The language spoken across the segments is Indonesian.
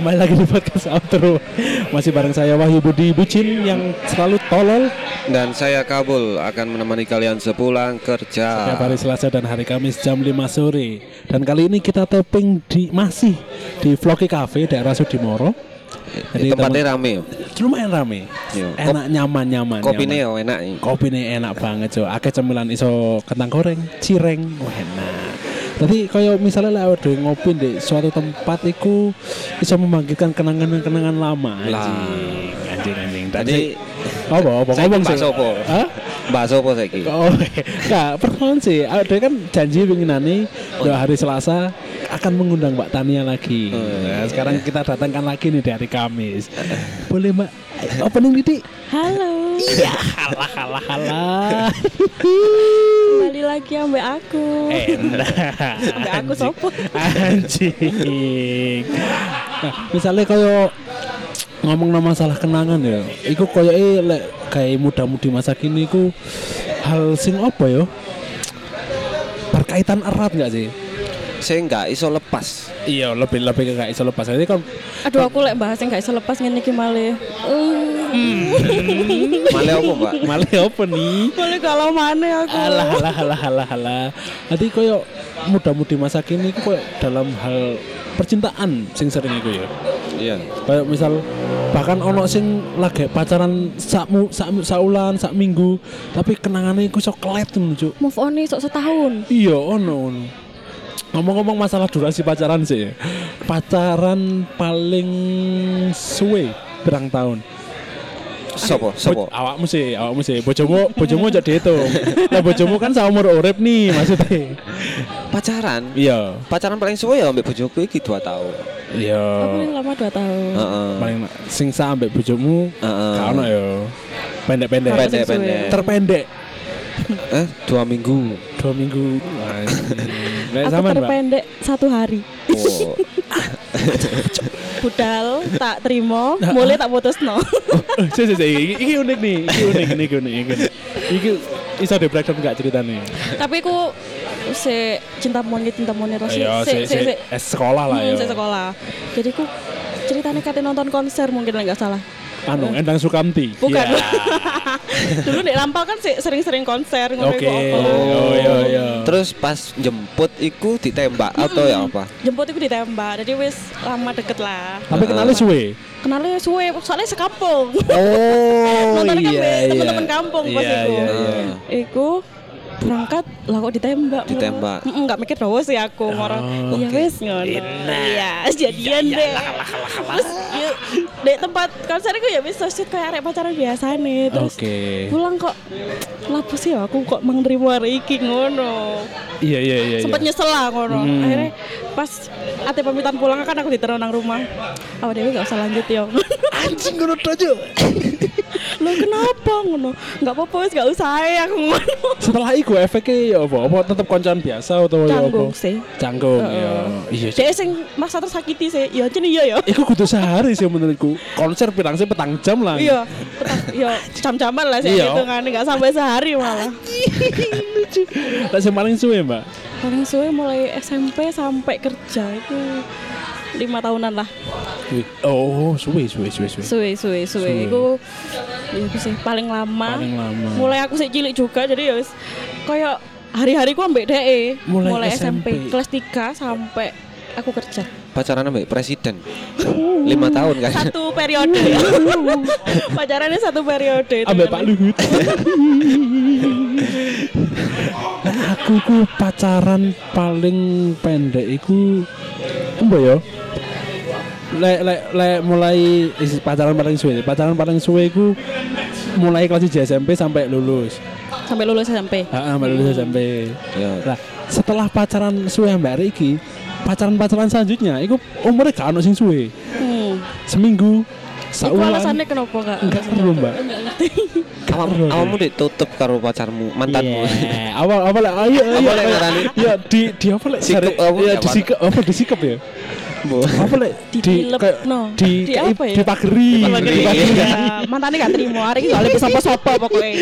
kembali lagi di podcast outro Masih bareng saya Wahyu Budi Bucin yang selalu tolol Dan saya Kabul akan menemani kalian sepulang kerja. Setiap hari Selasa dan hari Kamis jam 5 sore Dan kali ini kita tapping di masih di Vlogi Cafe daerah Sudimoro Jadi tempatnya rame. Lumayan rame Iya. Enak Kopinya nyaman. ya enak. Kopi ini enak banget jo Akeh cemilan iso kentang goreng, cireng, wah enak Tadi kayak misalnya lah ada ngopi di suatu tempat iku iso membangkitkan kenangan-kenangan lama Lah. anjing anjing anjing Jadi tadi apa apa ngomong sih bakso apa? Hah? Bakso apa saiki? Oh, enggak, perkenalan sih. Ada kan janji penginane dua hari Selasa akan mengundang Mbak Tania lagi. Oh, Nah, sekarang kita datangkan lagi nih di hari Kamis. Boleh Mbak opening Didi? Halo, Iya, halah halah halah. kembali lagi ambek aku. Enak. Ambek aku sopo? Anjing. Nah, misalnya kayak ngomong nama masalah kenangan ya, iku koyo lek kayak muda-mudi masa kini iku hal sing apa ya? Berkaitan erat nggak sih? Saya nggak iso lepas. Iya, lebih lebih ke gak iso lepas. Jadi kan Aduh aku lek bahas yang gak iso lepas ngene iki malih. Malah apa, Mbak? malah apa nih? Boleh kalau mana aku. Alah alah alah alah alah. Nanti koyo muda-mudi masa kini koyo dalam hal percintaan sing sering iku ya. Iya. Kayak misal bahkan ono sing lagi pacaran sak mu sak, sak ulan, sak minggu, tapi kenangannya iku sok kelet tuh, Cuk. Move on nih sok setahun. Iya, ono ono. Ngomong-ngomong masalah durasi pacaran sih. Pacaran paling suwe berang tahun. Sopo? Sopo? Bo- awakmu sih, awakmu sih. Bojomu, bojomu aja dihitung. Lah bojomu kan seumur urip nih maksudnya. Pacaran. Iya. Pacaran paling suwe ya ambek bojoku iki 2 tahun. Iya. Paling lama 2 tahun. Heeh. Paling sing sampe bojomu Heeh. Gak ono ya. Pendek-pendek. Pendek-pendek. Terpendek. Eh, 2 minggu. Dua minggu. Nek Aku terpendek satu hari. Oh. Budal tak terima, mulai tak putus no. Oh, si, si, si. Iki, iki unik nih. Iki unik, ini unik, iki unik. Iki iso di breakdown gak ceritanya? Tapi aku se cinta monyet cinta monyet terus Iya, se si, si, se se eh, sekolah lah Hmm, ya. saya sekolah. Jadi aku ceritanya kate nonton konser mungkin nggak salah. Anu, Endang Sukamti. Bukan. Iya. Dulu di Lampau kan se- sering-sering konser ngono Oke. iku apa. Oh, iya, iya. Terus pas jemput iku ditembak atau ya apa? Jemput itu ditembak, jadi wis lama deket lah. Tapi kenalnya suwe. Kenalnya suwe, soalnya sekampung. Oh, Nontonnya kan be temen-temen kampung pas Iya, iku. iya, iya. Iku berangkat lah kok ditembak. Ditembak. Nggak mikir doang sih aku orang Oh, iya oke. wes ngono iya jadian deh terus ya, di tempat konser itu ya bisa sih kayak arek pacaran biasa nih terus pulang kok lapo sih ya aku kok menerima hari iki ngono Iya, iya, iya. iya. nyesel lah ngono Hmm. akhirnya pas ate pamitan pulang kan aku diteror nang rumah awak dewi gak usah lanjut ya Anjing ngono aja. lo kenapa ngono nggak apa-apa wis gak usah aku ngono Setelah iku efeknya ya apa? Apa tetep koncan biasa atau ya apa? canggung sih Canggung. Heeh. Iya. Sih. dia sing masa tersakiti sih ya jen iya ya Iku kudu sehari sih menurutku. Konser pirang sih petang jam lah. iya petang iya jam-jaman lah sih Iya. kan nggak sampai sehari malah Lah sing paling suwe, Mbak. paling suwe mulai SMP sampai kerja itu lima tahunan lah Oh, suwe suwe suwe suwe. suwe suwe suwe Suwe. itu ya sih paling lama Paling lama. mulai aku sih cilik juga jadi ya wis kayak hari-hari ku ambek DE Mulai mulai, SMP. SMP. kelas 3 sampai aku kerja Pacaran ambek presiden. 5 tahun kan. satu periode ya pacarannya satu periode itu Ambek kan. Pak Luhut. Aku ku pacaran paling pendek iku apa ya? Lek lek lek mulai isi pacaran paling suwe. Pacaran paling suwe iku mulai kelas 1 SMP sampai lulus. sampai lulus SMP Heeh, sampai lulus SMP. Ya. Nah, setelah pacaran suwe mbak Ari iki, pacaran-pacaran selanjutnya iku umurnya gak ono sing suwe. hmm. Seminggu, Itu saulan. alasannya kenapa kak? Enggak seru, Mbak. Enggak ngerti. Awam, awammu ditutup karo pacarmu, mantanmu. Iya, awal awal ayo ayo. Ayo. Iya, di di apa lek? Sikep Sari- apa, Iya, apa? apa disikep ya? Apa lek? Kayak- no. Di Di apa ya? Di pageri. Di pageri. Iya, mantannya gak terima. Hari ini soalnya bisa apa pokoknya.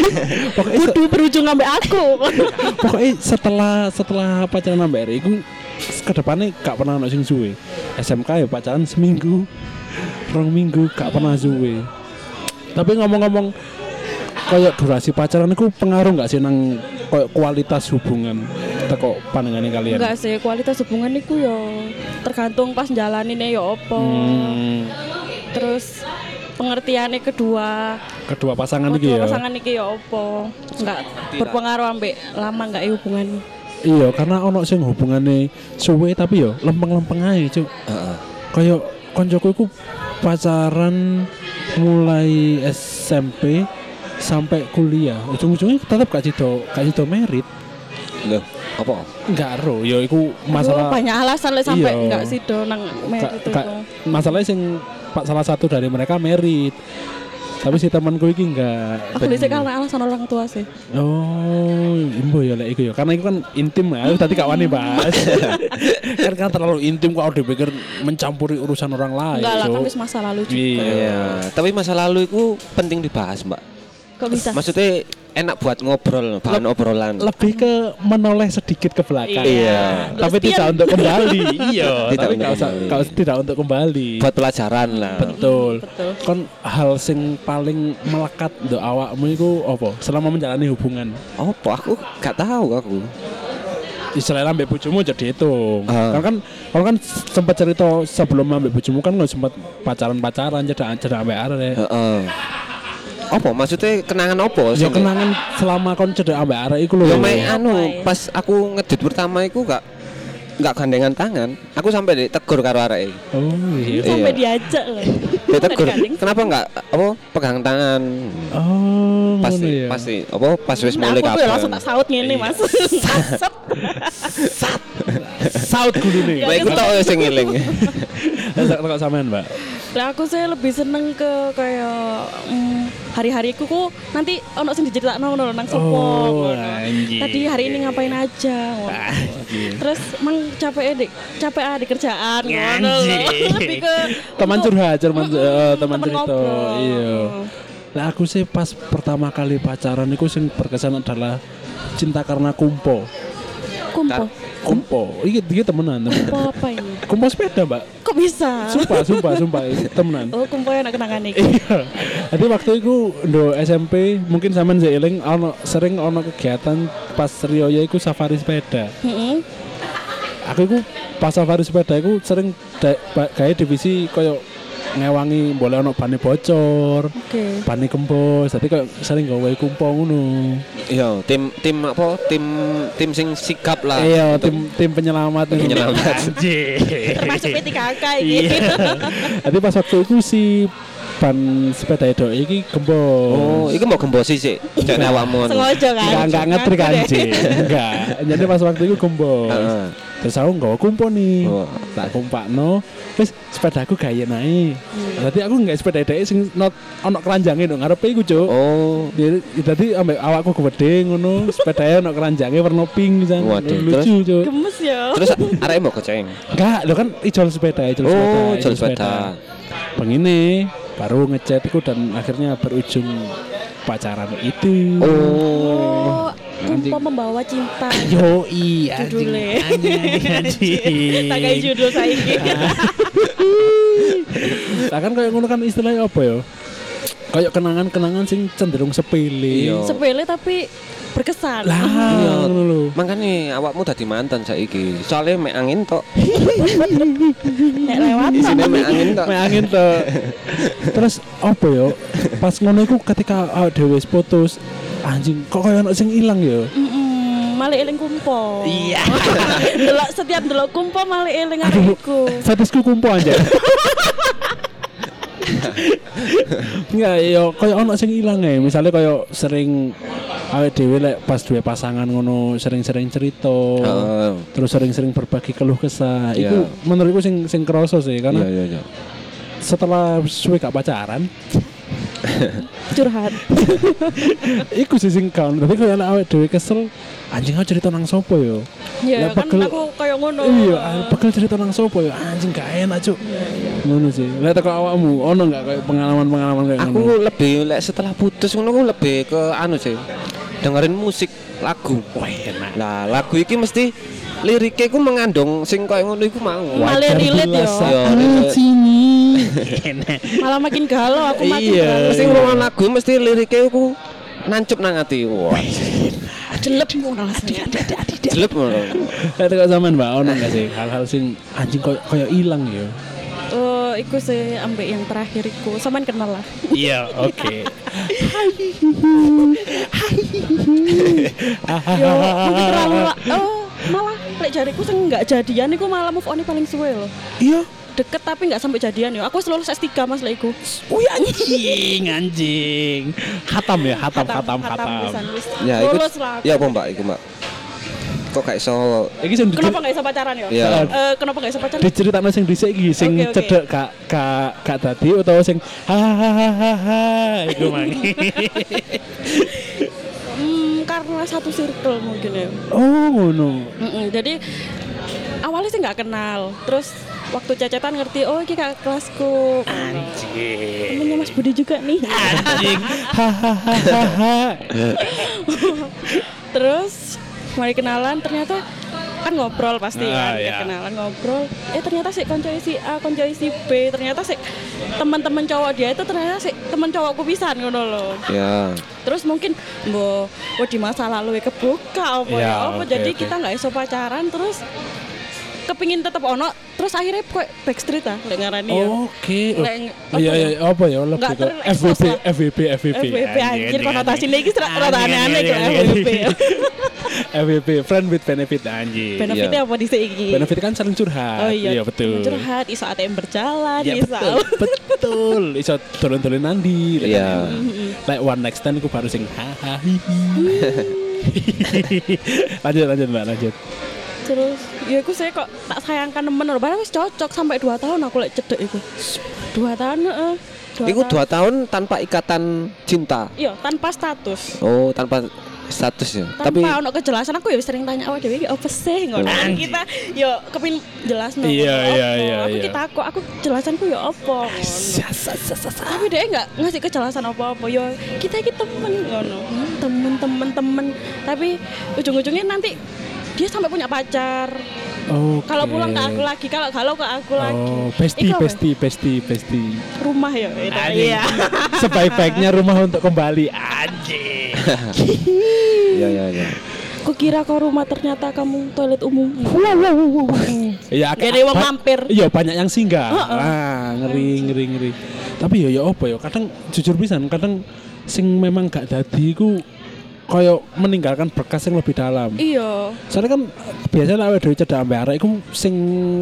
Pokoknya se- Kudu berujung sampai aku. pokoknya setelah setelah pacaran mbak Ari iku ke depannya gak pernah ono sing suwe. SMK ya pacaran seminggu, rong minggu gak pernah suwe. Tapi ngomong-ngomong kayak durasi pacaran itu pengaruh nggak sih nang kayak kualitas hubungan teko pandangannya kalian? Enggak sih, kualitas hubungan itu ya tergantung pas jalaninnya ya opo. Hmm, Terus pengertiannya kedua, kedua pasangan kedua iki ya. pasangan iki ya opo. Enggak berpengaruh ambek lama enggak ya hubungan. Iya, karena ono sing hubungannya suwe tapi yo lempeng-lempeng aja, Cuk. Heeh. Kayak koncoku iku pacaran mulai SMP sampai kuliah. Ujung-ujungnya tetap gak sido, gak merit. Loh, apa? Enggak ro, yo iku Masalah masalah banyak alasan lah sampai Iya. enggak sih do nang merit Ka- itu. ka- masalahnya sing pak salah satu dari mereka merit. Tapi si temanku iki enggak. Aku lihat karena alasan orang tua sih. Oh, imbo ya lek iku ya. Karena itu kan intim ya. Tadi gak wani bahas. kan kan terlalu intim kok udah pikir mencampuri urusan orang lain. Enggak lah, Cuk. kan wis masa lalu juga. Iya. Iya, tapi masa lalu itu penting dibahas, Mbak. Kok bisa? Maksudnya enak buat ngobrol, bahan obrolan. Lebih ke menoleh sedikit ke belakang. Iya. Tapi Lesbian. tidak untuk kembali. iya. Tidak tapi untuk kembali. usah- tidak untuk kembali. Buat pelajaran lah. Betul. Betul. Kon hal sing paling melekat do awakmu iku apa? Selama menjalani hubungan. Apa? Aku gak tahu aku. Istilahnya ambek bojomu jadi itu. Ah. Kan kan kalau kan sempat cerita sebelum ambek bojomu kan nggak sempat pacaran-pacaran jadi jadi ambek arek. Heeh. Apa? Maksudnya kenangan apa? Ya kenangan selama kon cedek ambek arek iku lho. Ya anu ya? pas aku ngedit pertama iku gak gak gandengan tangan. Aku sampai ditegur karo arek. Oh iya. Sampai Iya. diajak loh. Ditegur. Kenapa enggak apa pegang tangan? Oh, Pasti ngono ya. pasti apa pas wis mulai aku tuh kapan. langsung tak saut ngene mas. Sat. Saut gulune. Ya, Mbak iku tok sing ngiling. Kok sampean, Mbak? Lah aku sih lebih seneng ke kayak mm, hari-hariku kok nanti ono sing diceritakno ngono nang sopo Oh. Tadi hari ini ngapain aja. Terus emang capek di capek ah di kerjaan ngono lho. Lebih ke Teman curhat, teman eh, teman cerita. Iya. Nah, aku sih pas pertama kali pacaran itu sing berkesan adalah cinta karena kumpo. Kumpo. Kumpo. Iki iki temenan, temenan. Kumpo apa ini? Kumpo sepeda, Mbak. Kok bisa? Sumpah, sumpah, sumpah, temenan. Oh, kumpo enak kenangan iki. Iya. Jadi waktu itu do SMP mungkin sampean seiling ono sering ono kegiatan pas Rioya iku safari sepeda. Heeh. Aku iku pas safari sepeda iku sering gawe divisi koyo ngewangi boleh ono bane bocor, Oke. bane kempos. Dadi koyo sering gawe kumpo ngono. Iya, tim tim apa? Tim tim sing sigap lah. Iya, tim tim penyelamat. Penyelamat. Anjir. Termasuk P3K iki. Iya. Jadi pas waktu itu si ban sepeda itu iki gembos. Oh, iku mau gembosi sih. Cek awakmu. anu. Sengaja kan? Enggak enggak ngetrik anjing. Enggak. Jadi pas waktu itu gembos. Heeh. Terus aku nggak kumpo nih. Oh. Tak kumpakno. Terus sepedaku gaya naik. Hmm. Berarti aku nggak sepeda dhek sing not ono keranjange nduk ngarepe iku, Cuk. Oh. Jadi dadi ambek awakku gede ngono, sepedanya ono keranjange warna pink jan. Waduh, Lucu, Cuk. Gemes ya. Terus arek mau keceng. Enggak, lo kan ijol sepeda, ijol sepeda. Oh, ijol sepeda. Begini, baru ngechat itu dan akhirnya berujung pacaran itu. Oh, Kumpo membawa cinta. Yo iya Judulnya. anjing. Tak kayak judul saiki. Lah kan kayak ngono kan istilahnya apa ya? Kayak kenangan-kenangan sing cenderung sepele. Iya. Sepele tapi berkesan. Lah, Iya. ngono lho. Makanya awakmu dadi mantan saiki. Soalnya mek angin tok. Nek lewat Isine mek angin tok. Mek angin tuh. Terus apa ya? Pas ngono iku ketika awake dhewe wis putus, anjing kok kayak ono sing ilang ya? Mm-mm, malah eling kumpo. Iya. delok setiap delok kumpo malah eling arek Fetisku kumpo aja. Enggak, yo kayak ono sing ilang ya. Misalnya kayak sering awake dhewe lek pas duwe pasangan ngono sering-sering cerita. Heeh. Terus sering-sering berbagi keluh kesah. Iya. Iku menurutku sing sing kerasa sih Iya karena iya iya. setelah suwe gak pacaran, curhat. iku sih sing kaon. Tapi kalau awake dhewe kesel, anjing aku cerita nang sopo yo. Ya Lah, kan pegel- aku kayak ngono. Iya, bakal cerita nang sopo ya anjing gak enak cuk. Ngono sih. Lah teko awakmu ono gak kayak pengalaman-pengalaman kayak Aku ngono? lebih lek setelah putus ngono aku lebih ke anu sih. Dengerin musik lagu. Wah, enak. Nah, lagu iki mesti liriknya ku mengandung sing koyo ngono iku mau. Malah relate relate. sini. Malah makin galau aku makin Iya. Sing ngrungokno lagu mesti liriknya ku nancup nang ati. Wah, Jelek ngono jelek ngono. Kok zaman Mbak ono enggak sih hal-hal sing anjing koyo koyo ilang ya. Oh, iku sih ambek yang terakhir iku. Saman kenal lah. Iya, oke. Yo, mungkin terlalu la- Oh, malah lek jariku sing enggak jadian iku malah move on paling suwe loh. Iya. Deket tapi enggak sampai jadian yo. Aku lulus S3 Mas lek iku. Wih anjing, anjing. Hatam ya, hatam, hatam, hatam. pisan, wis. Ya, iku Lulus lah. aku. ya apa Mbak iku, Mbak? Kok gak iso Iki sing Kenapa enggak bisa pacaran ya? Iya. Eh, kenapa enggak bisa pacaran? diceritakno sing dhisik iki sing Oke, oke. cedek gak gak gak dadi utawa sing hahaha iku mangi. Hmm, karena satu circle mungkin ya. Oh, ngono. Mm-mm, jadi awalnya sih nggak kenal, terus waktu cecetan ngerti, oh ini kakak kelasku. Anjing. Temennya Mas Budi juga nih. Anjing. Hahaha. terus mari kenalan ternyata kan ngobrol pasti Ah, kan iya. kenalan ngobrol eh ternyata sih konco si A konco si B ternyata sih teman-teman cowok dia itu ternyata sih teman cowokku pisan ngono loh Ya. terus mungkin mbok oh, di masa lalu ya kebuka apa Ya, ya apa oke, jadi oke. kita nggak iso pacaran terus kepingin tetap ono terus akhirnya kok backstreet ah lek ngarani ya Oke. Iya apa iya ya? apa ya lebih Nggak ke FVP. FVP FVP. FWB anjir konotasinya ini Anjing, rada aneh-aneh anjing, FWB friend with benefit anjing. benefitnya apa di sini Benefit kan saling curhat. Oh iya, betul. Curhat, iso ATM berjalan, Ya iso. betul, betul. Iso dolen-dolen nandi. Iya. Like one next time aku baru sing hahaha. lanjut lanjut mbak lanjut. Terus, ya aku saya kok tak sayangkan temen lho, padahal wis cocok sampai 2 tahun aku lek cedek iku. 2 tahun heeh. Iku dua tahun tanpa ikatan cinta. Iya, tanpa status. Oh, tanpa status ya. Tanpa Tapi ono kejelasan aku ya sering tanya awak dhewe iki apa sih ngono. Kan kita yo kepin jelas no. Iya, iya, iya, Aku iya. kita aku aku jelasanku ya apa ngono. Tapi dia enggak ngasih kejelasan apa-apa. Yo kita iki temen ngono. Hmm, Temen temen temen. Tapi ujung-ujungnya nanti dia sampai punya pacar. Oh. Kalau pulang ke aku lagi, kalau kalau ke aku lagi. Oh, bestie, Iku apa? bestie, bestie, bestie. Rumah ya, itu. Iya. Sebaik-baiknya rumah untuk kembali. Anjing. ya ya ya. Aku kira kau rumah ternyata kamu toilet umum. Iya, agak- Jadi wong mampir. Iya, banyak yang singgah. Heeh. Ah, ngeri, ngeri, ngeri. Tapi ya ya apa ya? Kadang jujur pisan, kadang sing memang gak dadi iku koyo meninggalkan berkas yang lebih dalam. Iya. Soalnya kan biasanya awake dhewe cedak ambek arek iku sing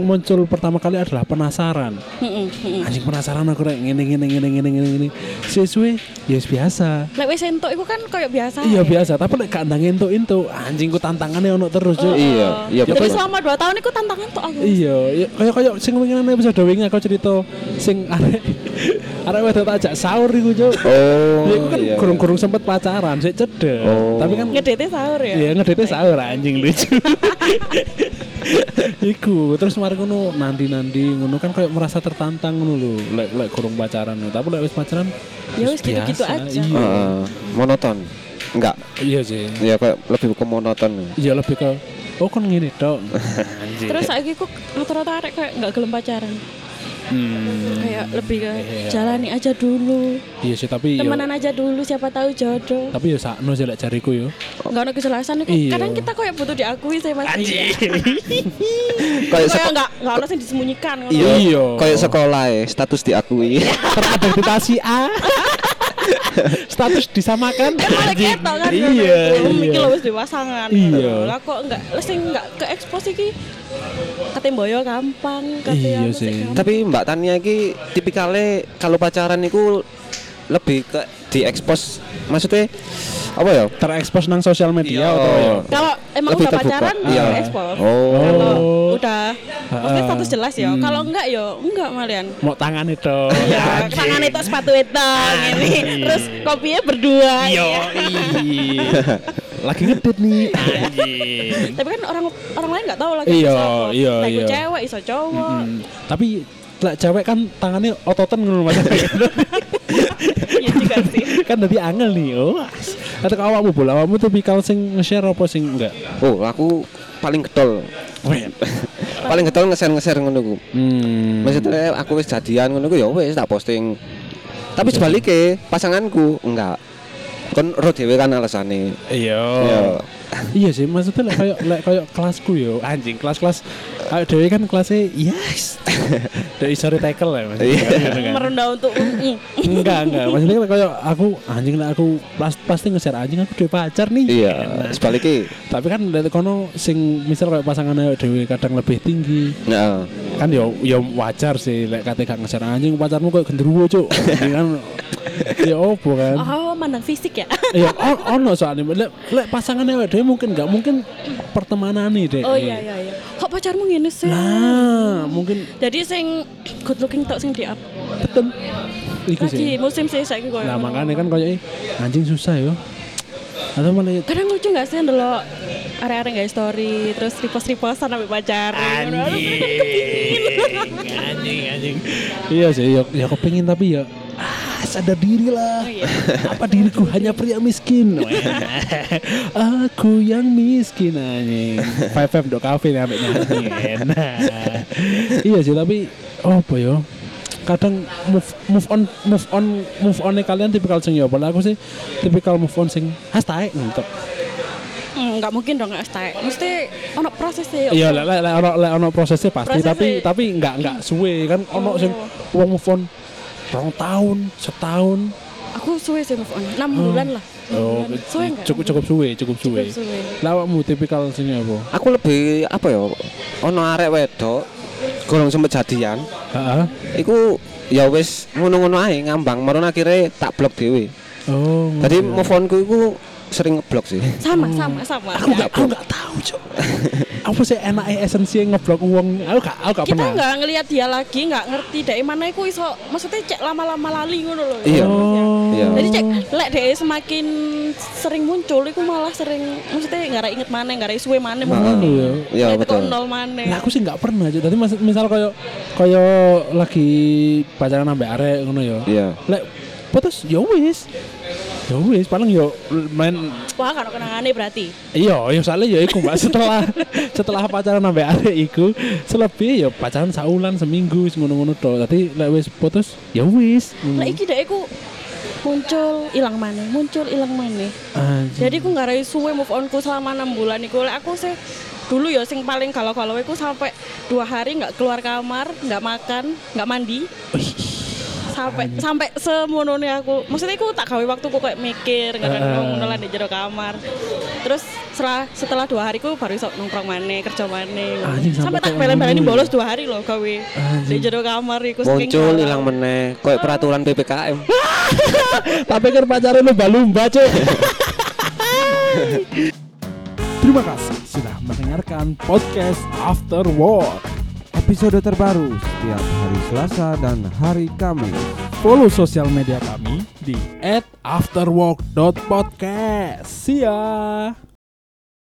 muncul pertama kali adalah penasaran. Heeh, heeh. Anjing penasaran aku rek ngene ngene ngene ngene ngene ngene. Suwe-suwe ya biasa. Lek wis entuk iku kan koyo biasa. Iya ya. biasa, tapi lek gak ndang entuk-entuk, anjing ku tantangannya ono terus, Cuk. Iya, iya, Jadi betul. selama 2 tahun itu tantangan tuh aku. Iya, iya, kayak kayak sing winginan episode wingi aku cerita sing arek arek wedok tak ajak sahur iku, Cuk. Oh, Ya, iku kan iya. kurung-kurung sempet pacaran, sik cedek. Oh. Tapi kan Ngedete sahur ya. Iya ngedete sahur anjing lucu. Iku terus mari ngono nanti-nanti ngono kan kayak merasa tertantang ngono lho. Lek lek kurung pacaran tapi lek wis pacaran Ya wis gitu-gitu aja. Iya. Heeh, monoton. Enggak. Iya sih. Ya kayak lebih ke monoton. Iya lebih ke oh kan ngene tok. Anjing. Terus saiki ku rata-rata arek kayak enggak gelem pacaran. Hmm. Kayak lebih ke Iya. jalani aja dulu. Iya sih tapi yo Temenan aja dulu siapa tahu jodoh. tapi yo sakno sih lek jariku yo. Enggak ada kejelasan iku. Iya. Kadang kita kayak butuh diakui sih Mas. Kayak Kayak seko- enggak enggak ono sing disembunyikan. Iya, Iya. kayak sekolah ya, status diakui. Terakreditasi A. Status disamakan. Malah ketok kan. Iya, iya. Wis dewasangan. Iya. Lah kok enggak lah sing enggak ke expose iki. Kate mboyo gampang, Iya sih. Tapi Mbak Tania iki tipikalnya kalau pacaran itu lebih ke diekspos maksudnya apa ya? Terekspos nang sosial media Iya. atau yo. Kalau emang Lebih udah terbuka. pacaran Iya. ya expose. Oh. Kalau udah maksudnya status jelas ya. Hmm. Kalau enggak ya enggak malian. Mau tangan itu. Ya, tangan itu sepatu itu ini. Terus kopinya berdua. Yo, ya. lagi ngedit nih. Tapi kan orang orang lain nggak tahu lagi Iya, iya, Lah, iya. cewek iso cowok. Hmm, Tapi lek cewek kan tangannya ototan ngono Mas. Iya juga sih. kan dadi angel nih. Oh. Atau awakmu bola awakmu tipikal sing nge-share apa sing enggak? Oh, aku paling getol Paling getol nge-share-nge-share ngono ku. Hmm. Maksudnya aku wis jadian ngono ku ya wis tak posting. Tapi sebaliknya pasanganku enggak. Kon ro dhewe kan alasane. Iya. Ya. Iya sih, maksudnya lek kayak lek kayak kelasku yo, anjing kelas-kelas kayak dewe kan kelasnya yes. Dari sorry tackle ya maksudnya. Iya. gitu kan. merendah untuk Enggak, enggak. Maksudnya kan kayak aku anjing lah aku pas- pasti nge-share anjing aku duwe pacar nih. Iya, Nah, sebaliknya. tapi kan dari kono sing misal kayak pasangannya dewe kadang lebih tinggi. Nah, Kan yo yo wajar sih lek kate gak nge-share anjing pacarmu kayak genderuwo, Cuk. Kan ya opo kan. oh mandang fisik ya Iya, on- ono soalnya lek lek pasangannya dhewe mungkin enggak mungkin pertemanan nih, Dek. oh iya iya iya kok pacarmu ngene sih Nah, mungkin jadi sing good looking tok sing di up betul. Iku lagi sih. musim sih saiki koyo Nah, makanya kan kayak anjing susah yo. Atau malah kadang lucu gak sih ndelok area-area gak story terus repost-repostan sampai pacar anjing anjing iya sih ya, ya kepingin tapi ya sadar diri lah. Oh, iya. apa diriku hanya pria miskin? Aku yang miskin anjing. Five five dok kafe nih nyanyi nah, iya sih tapi oh apa ya? Kadang move move on move on move on kalian tipikal sing ya padahal aku sih tipikal move on sing hashtag untuk Hmm, nggak mungkin dong hashtag. Mesti ono prosesnya Iya, lek lek lek ono lek ono prosesnya pasti, Prosesnya. tapi tapi enggak enggak suwe kan. Ono sing wong move on rong tahun, setahun. aku suwe sih move on 6 bulan lah Oh, Enam suwe nggak cukup cukup suwe, cukup suwe. Cukup suwe. Lah awakmu tipikal sing apa? aku lebih apa ya? Ono arek wedok gorong sempet jadian. Heeh. Iku ya wis ngono-ngono ae ngambang maron akhirnya tak blok dhewe. Oh. Tadi ya. move onku iku sering ngeblok sih. sama sama sama aku enggak aku enggak tahu, Cuk. apa sih enaknya esensi ngeblok uang? Aku gak aku gak kita pernah. nggak ngelihat dia lagi nggak ngerti dari mana iku iso maksudnya cek lama-lama lali ngono loh Iya. Oh. Iya. jadi cek lek dia semakin sering muncul iku malah sering maksudnya nggak ada inget mana nggak ada suwe mana Oh, iya. Iya, betul. nol mana Nah aku sih nggak pernah. Jadi mas- misal koyo koyo lagi pacaran sampai arek ngono ya. Iya. Lek putus ya wis. Ya wis paling yo main wah kan kenangannya berarti? Iya ya soalnya ya iku Mbak. Setelah setelah pacaran sampai arek iku selebih ya pacaran saulan seminggu wis ngono-ngono tok. Dadi lek wis putus ya wis. lek iki dek iku muncul hilang mana muncul hilang mana jadi aku nggak ada suwe move on ku selama enam bulan iku. Lek aku sih dulu ya sing paling kalau kalau aku sampai dua hari nggak keluar kamar nggak makan nggak mandi sampai sampai semonone aku maksudnya aku tak gawe waktu aku kayak mikir nggak Heeh. ngono lah di jero kamar terus setelah setelah dua hari ku baru iso nongkrong mana kerja mana sampai sampai tak kayak belen-belen ngono. bolos dua hari loh gawe di jero kamar iku saking Muncul hilang meneh koyo peraturan PPKM. Tak pikir pacaran lumba-lumba cuy. Terima kasih sudah mendengarkan podcast After Work. Episode terbaru setiap hari Selasa dan hari Kamis. Follow sosial media kami di @afterwork.podcast. See ya.